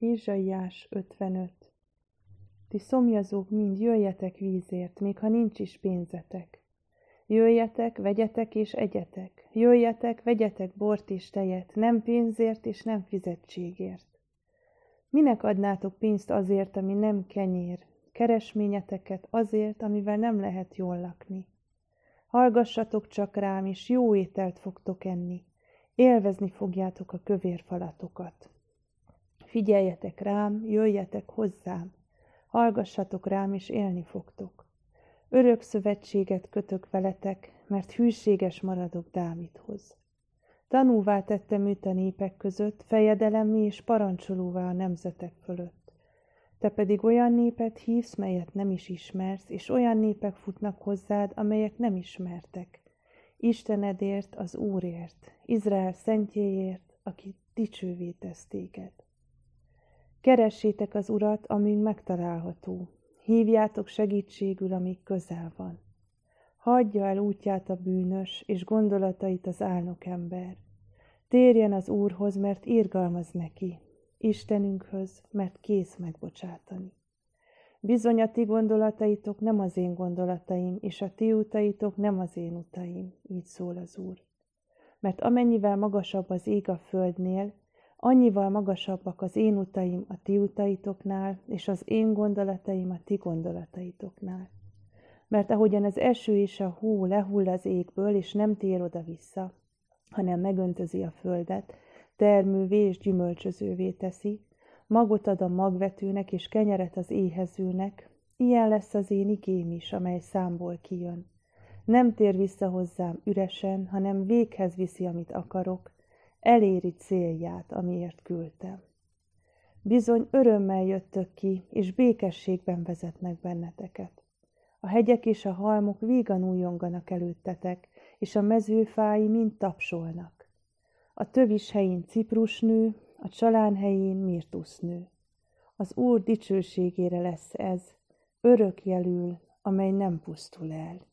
Ézsaiás 55 Ti szomjazók mind jöjjetek vízért, még ha nincs is pénzetek. Jöjjetek, vegyetek és egyetek. Jöjjetek, vegyetek bort és tejet, nem pénzért és nem fizetségért. Minek adnátok pénzt azért, ami nem kenyér, keresményeteket azért, amivel nem lehet jól lakni. Hallgassatok csak rám, és jó ételt fogtok enni. Élvezni fogjátok a kövér falatokat. Figyeljetek rám, jöjjetek hozzám, hallgassatok rám, és élni fogtok. Örök szövetséget kötök veletek, mert hűséges maradok Dávidhoz. Tanúvá tettem őt a népek között, fejedelemmé és parancsolóvá a nemzetek fölött. Te pedig olyan népet hívsz, melyet nem is ismersz, és olyan népek futnak hozzád, amelyek nem ismertek. Istenedért, az Úrért, Izrael szentjéért, aki dicsővé tesz téged. Keressétek az Urat, amíg megtalálható. Hívjátok segítségül, amíg közel van. Hagyja el útját a bűnös, és gondolatait az álnok ember. Térjen az Úrhoz, mert irgalmaz neki, Istenünkhöz, mert kész megbocsátani. Bizony a ti gondolataitok nem az én gondolataim, és a ti utaitok nem az én utaim, így szól az Úr. Mert amennyivel magasabb az ég a földnél, Annyival magasabbak az én utaim a ti utaitoknál, és az én gondolataim a ti gondolataitoknál. Mert ahogyan az eső és a hó lehull az égből, és nem tér oda-vissza, hanem megöntözi a földet, termővé és gyümölcsözővé teszi, magot ad a magvetőnek és kenyeret az éhezőnek, ilyen lesz az én igém is, amely számból kijön. Nem tér vissza hozzám üresen, hanem véghez viszi, amit akarok, eléri célját, amiért küldtem. Bizony örömmel jöttök ki, és békességben vezetnek benneteket. A hegyek és a halmok vígan újonganak előttetek, és a mezőfái mind tapsolnak. A tövis helyén ciprusnő, a csalán helyén mirtusznő. Az Úr dicsőségére lesz ez, örök jelül, amely nem pusztul el.